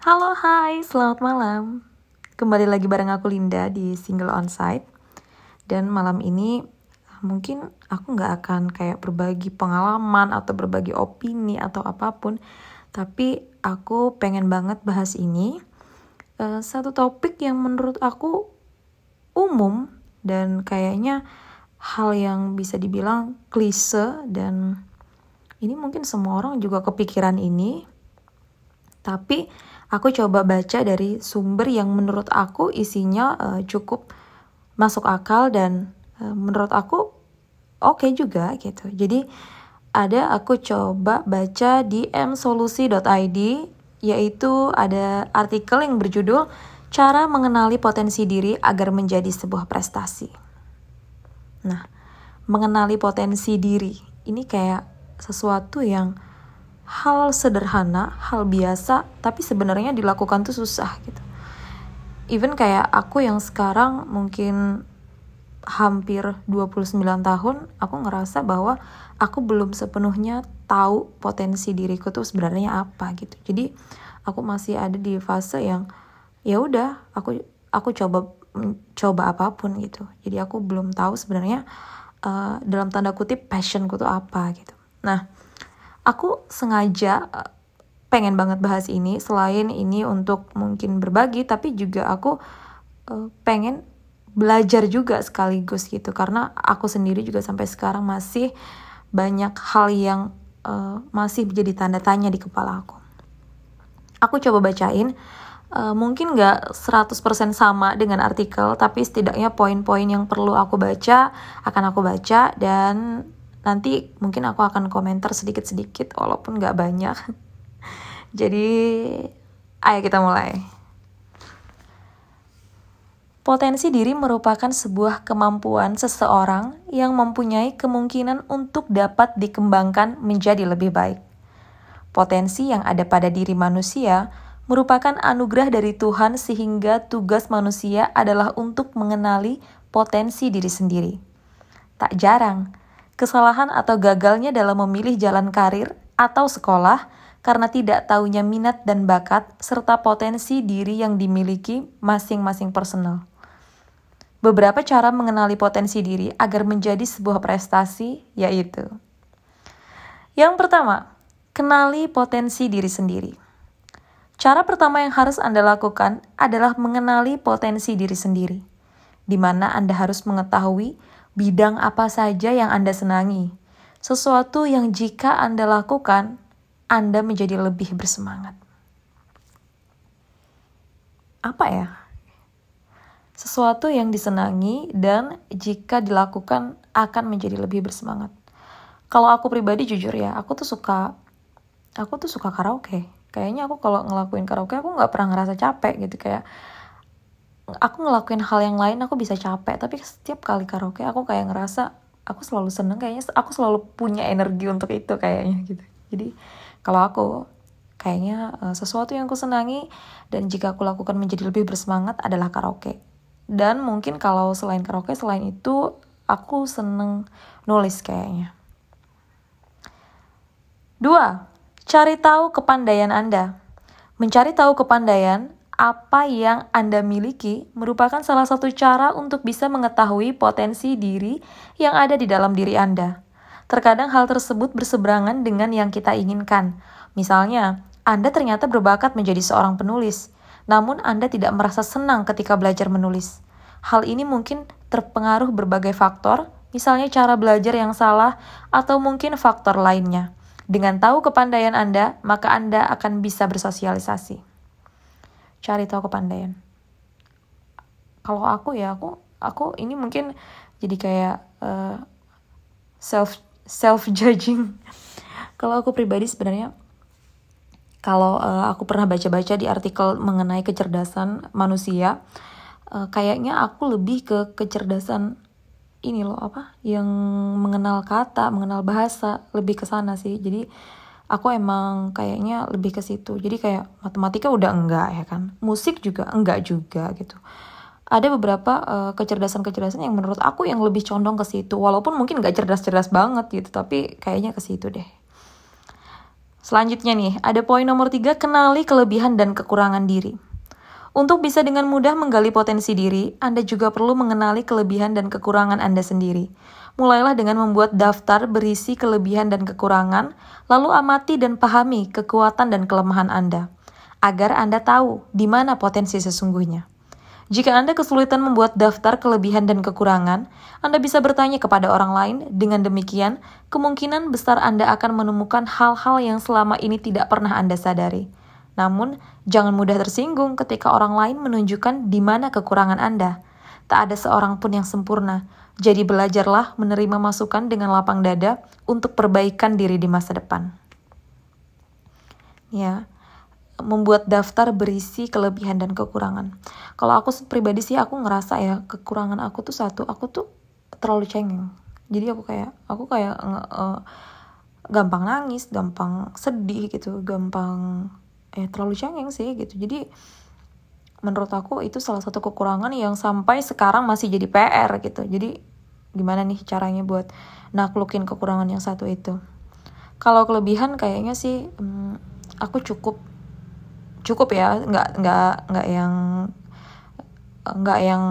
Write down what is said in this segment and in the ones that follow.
Halo, hai, selamat malam. Kembali lagi bareng aku Linda di Single Onsite. Dan malam ini mungkin aku nggak akan kayak berbagi pengalaman atau berbagi opini atau apa pun. Tapi aku pengen banget bahas ini. Uh, satu topik yang menurut aku umum dan kayaknya hal yang bisa dibilang klise dan ini mungkin semua orang juga kepikiran ini. Tapi aku coba baca dari sumber yang menurut aku isinya uh, cukup masuk akal dan uh, menurut aku oke okay juga gitu. Jadi ada aku coba baca di msolusi.id yaitu ada artikel yang berjudul Cara mengenali potensi diri agar menjadi sebuah prestasi. Nah, mengenali potensi diri ini kayak sesuatu yang hal sederhana, hal biasa, tapi sebenarnya dilakukan tuh susah gitu. Even kayak aku yang sekarang mungkin hampir 29 tahun, aku ngerasa bahwa aku belum sepenuhnya tahu potensi diriku tuh sebenarnya apa gitu. Jadi aku masih ada di fase yang ya udah, aku aku coba coba apa pun gitu. Jadi aku belum tahu sebenarnya uh, dalam tanda kutip passionku tuh apa gitu. Nah, aku sengaja eh, pengen banget bahas ini selain ini untuk mungkin berbagi tapi juga aku uh, pengen belajar juga sekaligus gitu karena aku sendiri juga sampai sekarang masih banyak hal yang uh, masih menjadi tanda tanya di kepala aku. Aku coba bacain uh, mungkin gak 100% sama dengan artikel tapi setidaknya poin-poin yang perlu aku baca akan aku baca dan nanti mungkin aku akan komentar sedikit-sedikit walaupun gak banyak jadi ayo kita mulai Potensi diri merupakan sebuah kemampuan seseorang yang mempunyai kemungkinan untuk dapat dikembangkan menjadi lebih baik. Potensi yang ada pada diri manusia merupakan anugerah dari Tuhan, sehingga tugas manusia adalah untuk mengenali potensi diri sendiri. Tak jarang, kesalahan atau gagalnya dalam memilih jalan karir atau sekolah karena tidak tahunya minat dan bakat serta potensi diri yang dimiliki masing-masing personal. Beberapa cara mengenali potensi diri agar menjadi sebuah prestasi yaitu Yang pertama, kenali potensi diri sendiri. Cara pertama yang harus Anda lakukan adalah mengenali potensi diri sendiri, di mana Anda harus mengetahui bidang apa saja yang Anda senangi, sesuatu yang jika Anda lakukan, Anda menjadi lebih bersemangat. Apa ya? Sesuatu yang disenangi dan jika dilakukan akan menjadi lebih bersemangat. Kalau aku pribadi jujur ya, aku tuh suka aku tuh suka karaoke. Kayaknya aku kalau ngelakuin karaoke aku nggak pernah ngerasa capek gitu kayak aku ngelakuin hal yang lain aku bisa capek. Tapi setiap kali karaoke aku kayak ngerasa aku selalu seneng kayaknya aku selalu punya energi untuk itu kayaknya gitu. Jadi kalau aku kayaknya uh, sesuatu yang aku senangi dan jika aku lakukan menjadi lebih bersemangat adalah karaoke. Dan mungkin kalau selain karaoke selain itu aku seneng nulis kayaknya. Dua cari tahu kepandaian anda. Mencari tahu kepandaian apa yang Anda miliki merupakan salah satu cara untuk bisa mengetahui potensi diri yang ada di dalam diri Anda. Terkadang hal tersebut berseberangan dengan yang kita inginkan. Misalnya, Anda ternyata berbakat menjadi seorang penulis, namun Anda tidak merasa senang ketika belajar menulis. Hal ini mungkin terpengaruh berbagai faktor, misalnya cara belajar yang salah, atau mungkin faktor lainnya. Dengan tahu kepandaian Anda, maka Anda akan bisa bersosialisasi cari tahu kepandaian. Kalau aku ya aku aku ini mungkin jadi kayak uh, self self judging kalau aku pribadi sebenarnya kalau uh, aku pernah baca-baca di artikel mengenai kecerdasan manusia uh, kayaknya aku lebih ke kecerdasan ini loh apa yang mengenal kata mengenal bahasa lebih ke sana sih. Jadi aku emang kayaknya lebih ke situ. Jadi kayak matematika udah enggak ya kan? Musik juga enggak juga gitu. Ada beberapa uh, kecerdasan-kecerdasan yang menurut aku yang lebih condong ke situ. Walaupun mungkin nggak cerdas-cerdas banget gitu tapi kayaknya ke situ deh. Selanjutnya nih, ada poin nomor tiga, kenali kelebihan dan kekurangan diri. Untuk bisa dengan mudah menggali potensi diri, Anda juga perlu mengenali kelebihan dan kekurangan Anda sendiri. Mulailah dengan membuat daftar berisi kelebihan dan kekurangan, lalu amati dan pahami kekuatan dan kelemahan Anda, agar Anda tahu di mana potensi sesungguhnya. Jika Anda kesulitan membuat daftar kelebihan dan kekurangan, Anda bisa bertanya kepada orang lain. Dengan demikian, kemungkinan besar Anda akan menemukan hal-hal yang selama ini tidak pernah Anda sadari. Namun, jangan mudah tersinggung ketika orang lain menunjukkan di mana kekurangan Anda. Tak ada seorang pun yang sempurna, jadi belajarlah menerima masukan dengan lapang dada untuk perbaikan diri di masa depan. Ya, membuat daftar berisi kelebihan dan kekurangan. Kalau aku pribadi sih aku ngerasa ya kekurangan aku tuh satu, aku tuh terlalu cengeng. Jadi aku kayak aku kayak uh, gampang nangis, gampang sedih gitu, gampang eh terlalu cengeng sih gitu. Jadi menurut aku itu salah satu kekurangan yang sampai sekarang masih jadi PR gitu. Jadi gimana nih caranya buat naklukin kekurangan yang satu itu? Kalau kelebihan kayaknya sih hmm, aku cukup cukup ya nggak nggak nggak yang nggak yang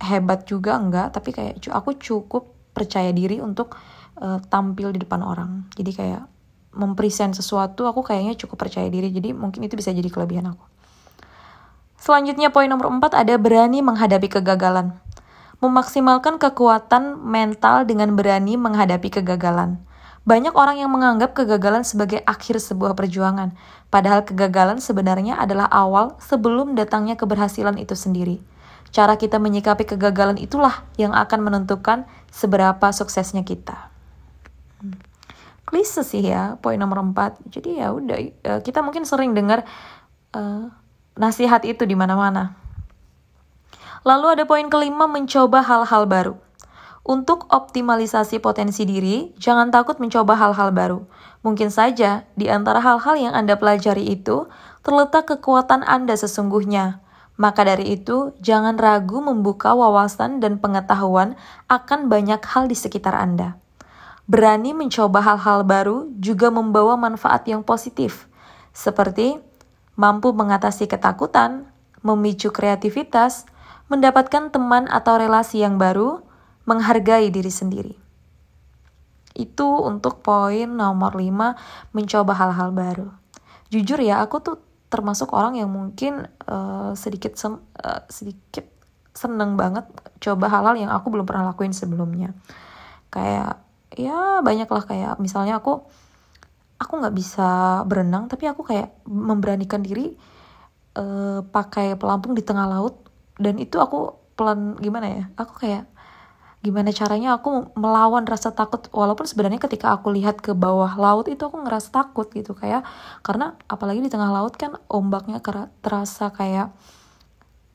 hebat juga enggak tapi kayak aku cukup percaya diri untuk uh, tampil di depan orang jadi kayak mempresent sesuatu aku kayaknya cukup percaya diri jadi mungkin itu bisa jadi kelebihan aku selanjutnya poin nomor 4 ada berani menghadapi kegagalan memaksimalkan kekuatan mental dengan berani menghadapi kegagalan banyak orang yang menganggap kegagalan sebagai akhir sebuah perjuangan, padahal kegagalan sebenarnya adalah awal sebelum datangnya keberhasilan itu sendiri. Cara kita menyikapi kegagalan itulah yang akan menentukan seberapa suksesnya kita. Klise sih ya, poin nomor 4. Jadi ya udah, eh, kita mungkin sering dengar uh, nasihat itu di mana-mana. Lalu ada poin kelima, mencoba hal-hal baru. Untuk optimalisasi potensi diri, jangan takut mencoba hal-hal baru. Mungkin saja di antara hal-hal yang Anda pelajari itu terletak kekuatan Anda sesungguhnya. Maka dari itu, jangan ragu membuka wawasan dan pengetahuan akan banyak hal di sekitar Anda. Berani mencoba hal-hal baru juga membawa manfaat yang positif, seperti mampu mengatasi ketakutan, memicu kreativitas, mendapatkan teman atau relasi yang baru, menghargai diri sendiri. Itu untuk poin nomor 5, mencoba hal-hal baru. Jujur ya, aku tuh termasuk orang yang mungkin uh, sedikit sem uh, sedikit seneng banget coba hal-hal yang aku belum pernah lakuin sebelumnya. Kayak ya banyak lah kayak misalnya aku aku nggak bisa berenang tapi aku kayak memberanikan diri uh, pakai pelampung di tengah laut dan itu aku pelan gimana ya aku kayak gimana caranya aku melawan rasa takut. Walaupun sebenarnya ketika aku lihat ke bawah laut itu aku ngerasa takut gitu kayak karena apalagi di tengah laut kan ombaknya terasa kayak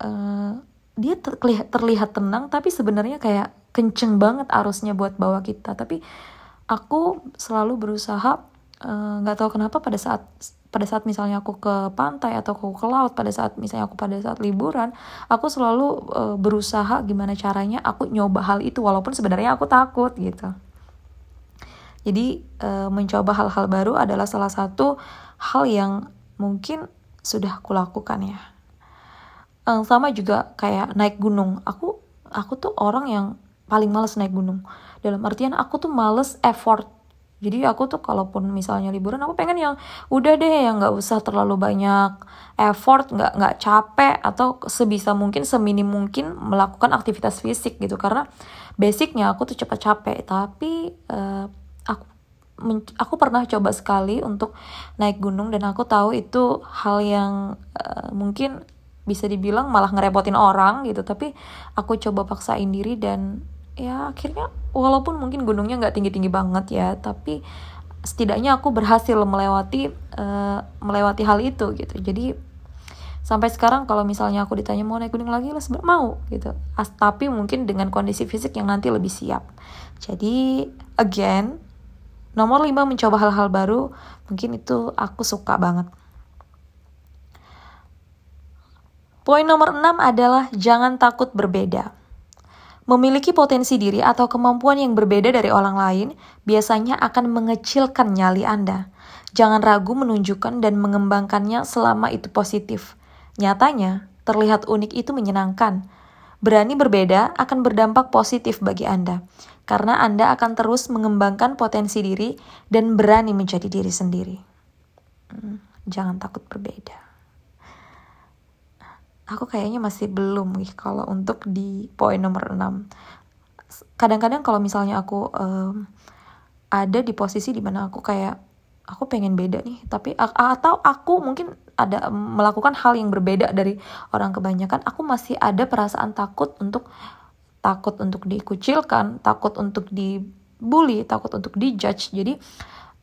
uh, dia terlihat terlihat tenang tapi sebenarnya kayak kenceng banget arusnya buat bawa kita. Tapi aku selalu berusaha eh, nggak uh, tahu kenapa pada saat pada saat misalnya aku ke pantai atau aku ke laut pada saat misalnya aku pada saat liburan aku selalu uh, berusaha gimana caranya aku nyoba hal itu walaupun sebenarnya aku takut gitu. Jadi uh, mencoba hal-hal baru adalah salah satu hal yang mungkin sudah aku lakukan ya. Uh, sama juga kayak naik gunung. Aku aku tuh orang yang paling males naik gunung. Dalam artian aku tuh males effort. Jadi aku tuh kalaupun misalnya liburan aku pengen yang udah deh yang nggak usah terlalu banyak effort nggak nggak capek atau sebisa mungkin seminim mungkin melakukan aktivitas fisik gitu. Karena basicnya aku tuh cepat capek. Tapi uh, aku aku pernah coba sekali untuk naik gunung dan aku tahu itu hal yang uh, mungkin bisa dibilang malah ngerepotin orang gitu. Tapi aku coba paksain diri dan ya akhirnya walaupun mungkin gunungnya nggak tinggi tinggi banget ya tapi setidaknya aku berhasil melewati uh, melewati hal itu gitu. Jadi sampai sekarang kalau misalnya aku ditanya mau naik gunung lagi lah mau gitu. As, tapi mungkin dengan kondisi fisik yang nanti lebih siap. Jadi again nomor 5 mencoba hal-hal baru mungkin itu aku suka banget. Poin nomor 6 adalah jangan takut berbeda. Memiliki potensi diri atau kemampuan yang berbeda dari orang lain biasanya akan mengecilkan nyali Anda. Jangan ragu menunjukkan dan mengembangkannya selama itu positif. Nyatanya, terlihat unik itu menyenangkan. Berani berbeda akan berdampak positif bagi Anda, karena Anda akan terus mengembangkan potensi diri dan berani menjadi diri sendiri. Hmm, jangan takut berbeda. Aku kayaknya masih belum nih kalau untuk di poin nomor 6. Kadang-kadang kalau misalnya aku um, ada di posisi di mana aku kayak aku pengen beda nih tapi atau aku mungkin ada melakukan hal yang berbeda dari orang kebanyakan aku masih ada perasaan takut untuk takut untuk dikucilkan takut untuk dibully takut untuk dijudge jadi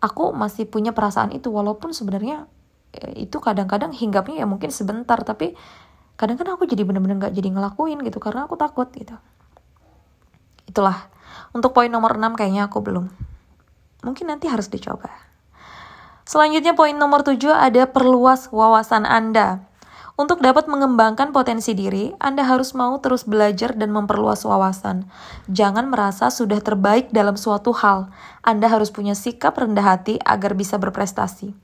aku masih punya perasaan itu walaupun sebenarnya eh, itu kadang-kadang hinggapnya ya mungkin sebentar tapi kadang-kadang aku jadi bener-bener gak jadi ngelakuin gitu karena aku takut gitu itulah untuk poin nomor 6 kayaknya aku belum mungkin nanti harus dicoba Selanjutnya poin nomor 7 ada perluas wawasan Anda. Untuk dapat mengembangkan potensi diri, Anda harus mau terus belajar dan memperluas wawasan. Jangan merasa sudah terbaik dalam suatu hal. Anda harus punya sikap rendah hati agar bisa berprestasi.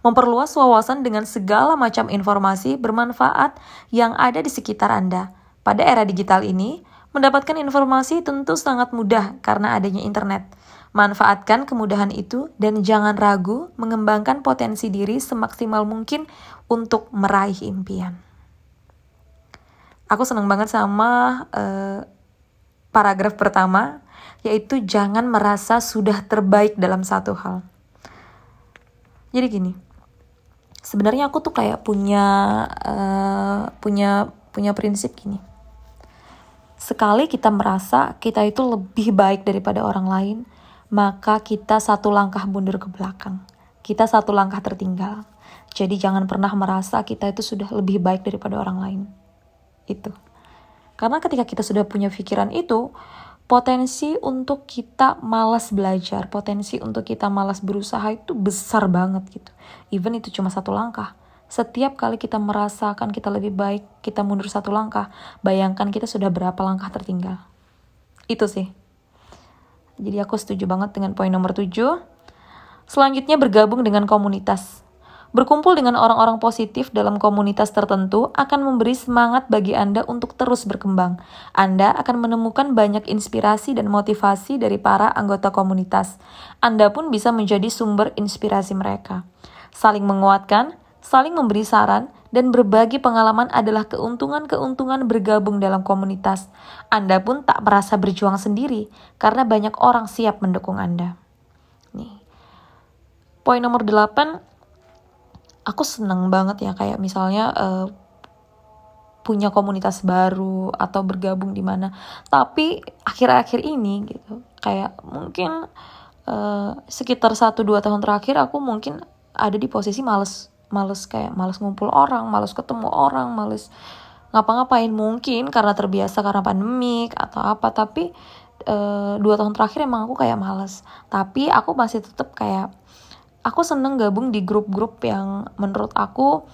Memperluas wawasan dengan segala macam informasi bermanfaat yang ada di sekitar Anda. Pada era digital ini, mendapatkan informasi tentu sangat mudah karena adanya internet. Manfaatkan kemudahan itu dan jangan ragu mengembangkan potensi diri semaksimal mungkin untuk meraih impian. Aku senang banget sama uh, paragraf pertama, yaitu jangan merasa sudah terbaik dalam satu hal. Jadi gini, sebenarnya aku tuh kayak punya uh, punya punya prinsip gini. Sekali kita merasa kita itu lebih baik daripada orang lain, maka kita satu langkah mundur ke belakang. Kita satu langkah tertinggal. Jadi jangan pernah merasa kita itu sudah lebih baik daripada orang lain. Itu. Karena ketika kita sudah punya pikiran itu, potensi untuk kita malas belajar, potensi untuk kita malas berusaha itu besar banget gitu. Even itu cuma satu langkah. Setiap kali kita merasakan kita lebih baik, kita mundur satu langkah, bayangkan kita sudah berapa langkah tertinggal. Itu sih. Jadi aku setuju banget dengan poin nomor 7. Selanjutnya bergabung dengan komunitas. Berkumpul dengan orang-orang positif dalam komunitas tertentu akan memberi semangat bagi Anda untuk terus berkembang. Anda akan menemukan banyak inspirasi dan motivasi dari para anggota komunitas. Anda pun bisa menjadi sumber inspirasi mereka. Saling menguatkan, saling memberi saran, dan berbagi pengalaman adalah keuntungan-keuntungan bergabung dalam komunitas. Anda pun tak merasa berjuang sendiri karena banyak orang siap mendukung Anda. Nih. Poin nomor 8 aku seneng banget ya kayak misalnya uh, punya komunitas baru atau bergabung di mana. Tapi akhir-akhir ini gitu kayak mungkin uh, sekitar 1 2 tahun terakhir aku mungkin ada di posisi males males kayak males ngumpul orang males ketemu orang males ngapa-ngapain mungkin karena terbiasa karena pandemik atau apa tapi e, dua tahun terakhir emang aku kayak males tapi aku masih tetap kayak aku seneng gabung di grup-grup yang menurut aku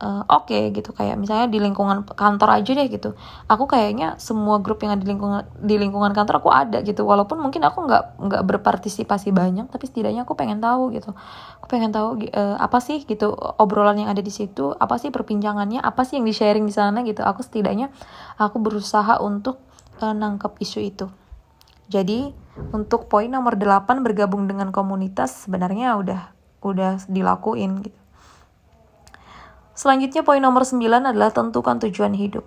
uh, oke okay, gitu. Kayak misalnya di lingkungan kantor aja deh gitu. Aku kayaknya semua grup yang ada di lingkungan di lingkungan kantor aku ada gitu. Walaupun mungkin aku nggak nggak berpartisipasi banyak tapi setidaknya aku pengen tahu gitu. Aku pengen tahu uh, apa sih gitu obrolan yang ada di situ apa sih perbincangannya apa sih yang di sharing di sana gitu. Aku setidaknya aku berusaha untuk uh, nangkep isu itu jadi untuk poin nomor 8 bergabung dengan komunitas sebenarnya udah udah dilakuin gitu Selanjutnya poin nomor 9 adalah tentukan tujuan hidup.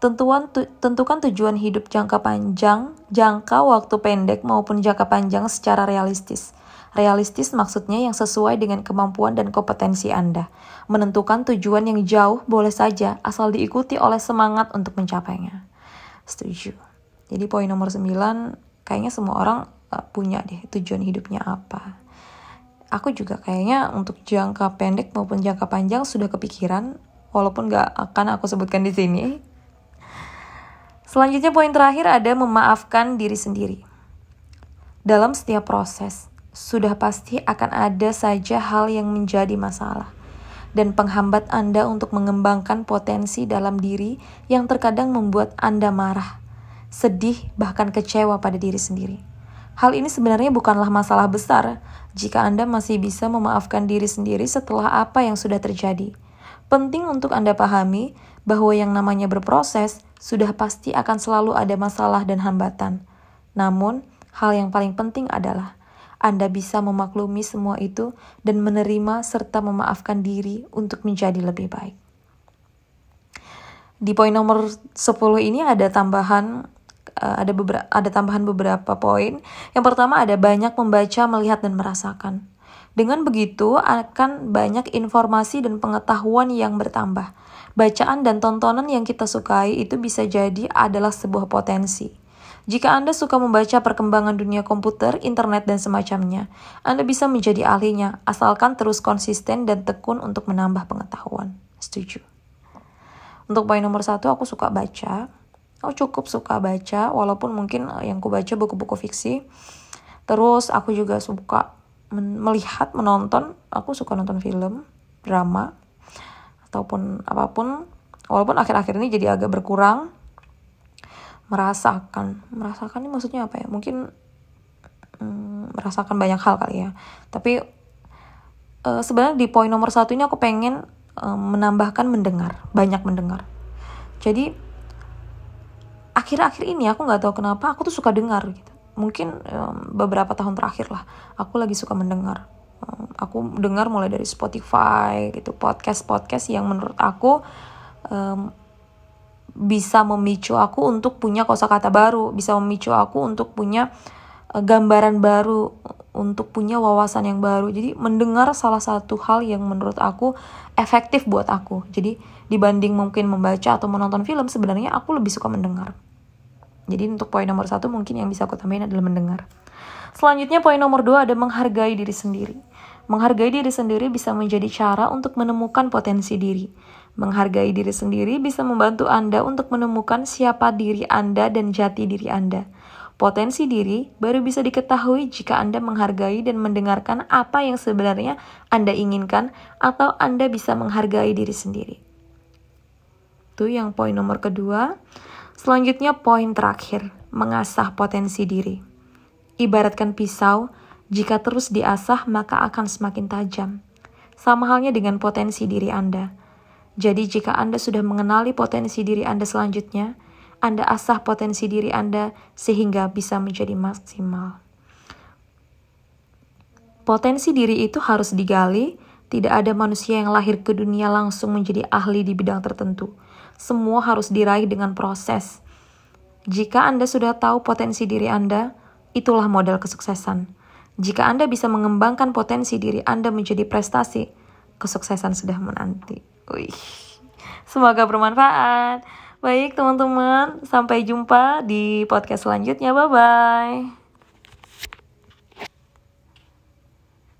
Tentuan tu, tentukan tujuan hidup jangka panjang, jangka waktu pendek maupun jangka panjang secara realistis. Realistis maksudnya yang sesuai dengan kemampuan dan kompetensi Anda. Menentukan tujuan yang jauh boleh saja asal diikuti oleh semangat untuk mencapainya. Setuju. Jadi poin nomor 9 kayaknya semua orang uh, punya deh tujuan hidupnya apa aku juga kayaknya untuk jangka pendek maupun jangka panjang sudah kepikiran, walaupun gak akan aku sebutkan di sini. Selanjutnya poin terakhir ada memaafkan diri sendiri. Dalam setiap proses, sudah pasti akan ada saja hal yang menjadi masalah dan penghambat Anda untuk mengembangkan potensi dalam diri yang terkadang membuat Anda marah. Sedih, bahkan kecewa pada diri sendiri. Hal ini sebenarnya bukanlah masalah besar jika Anda masih bisa memaafkan diri sendiri setelah apa yang sudah terjadi. Penting untuk Anda pahami bahwa yang namanya berproses sudah pasti akan selalu ada masalah dan hambatan. Namun, hal yang paling penting adalah Anda bisa memaklumi semua itu dan menerima serta memaafkan diri untuk menjadi lebih baik. Di poin nomor 10 ini ada tambahan uh, ada beberapa ada tambahan beberapa poin. Yang pertama ada banyak membaca, melihat dan merasakan. Dengan begitu akan banyak informasi dan pengetahuan yang bertambah. Bacaan dan tontonan yang kita sukai itu bisa jadi adalah sebuah potensi. Jika Anda suka membaca perkembangan dunia komputer, internet, dan semacamnya, Anda bisa menjadi ahlinya, asalkan terus konsisten dan tekun untuk menambah pengetahuan. Setuju. Untuk poin nomor satu, aku suka baca. Aku cukup suka baca, walaupun mungkin eh, yang ku baca buku-buku fiksi. Terus aku juga suka men melihat, menonton. Aku suka nonton film, drama, ataupun apa pun. Walaupun akhir-akhir ini jadi agak berkurang. Merasakan, merasakan ini maksudnya apa ya? Mungkin hmm, merasakan banyak hal kali ya. Tapi uh, sebenarnya di poin nomor satu ini aku pengen menambahkan mendengar, banyak mendengar. Jadi akhir-akhir ini aku nggak tahu kenapa aku tuh suka dengar gitu. Mungkin um, beberapa tahun terakhir lah, aku lagi suka mendengar. Um, aku dengar mulai dari Spotify gitu, podcast-podcast yang menurut aku um, bisa memicu aku untuk punya kosakata baru, bisa memicu aku untuk punya uh, gambaran baru untuk punya wawasan yang baru. Jadi mendengar salah satu hal yang menurut aku efektif buat aku. Jadi dibanding mungkin membaca atau menonton film sebenarnya aku lebih suka mendengar. Jadi untuk poin nomor satu mungkin yang bisa aku tambahin adalah mendengar. Selanjutnya poin nomor dua ada menghargai diri sendiri. Menghargai diri sendiri bisa menjadi cara untuk menemukan potensi diri. Menghargai diri sendiri bisa membantu Anda untuk menemukan siapa diri Anda dan jati diri Anda. Potensi diri baru bisa diketahui jika Anda menghargai dan mendengarkan apa yang sebenarnya Anda inginkan atau Anda bisa menghargai diri sendiri. Itu yang poin nomor kedua. Selanjutnya poin terakhir, mengasah potensi diri. Ibaratkan pisau, jika terus diasah maka akan semakin tajam. Sama halnya dengan potensi diri Anda. Jadi jika Anda sudah mengenali potensi diri Anda selanjutnya, anda asah potensi diri Anda sehingga bisa menjadi maksimal. Potensi diri itu harus digali, tidak ada manusia yang lahir ke dunia langsung menjadi ahli di bidang tertentu. Semua harus diraih dengan proses. Jika Anda sudah tahu potensi diri Anda, itulah modal kesuksesan. Jika Anda bisa mengembangkan potensi diri Anda menjadi prestasi, kesuksesan sudah menanti. Wih. Semoga bermanfaat. Baik teman-teman, sampai jumpa di podcast selanjutnya. Bye-bye.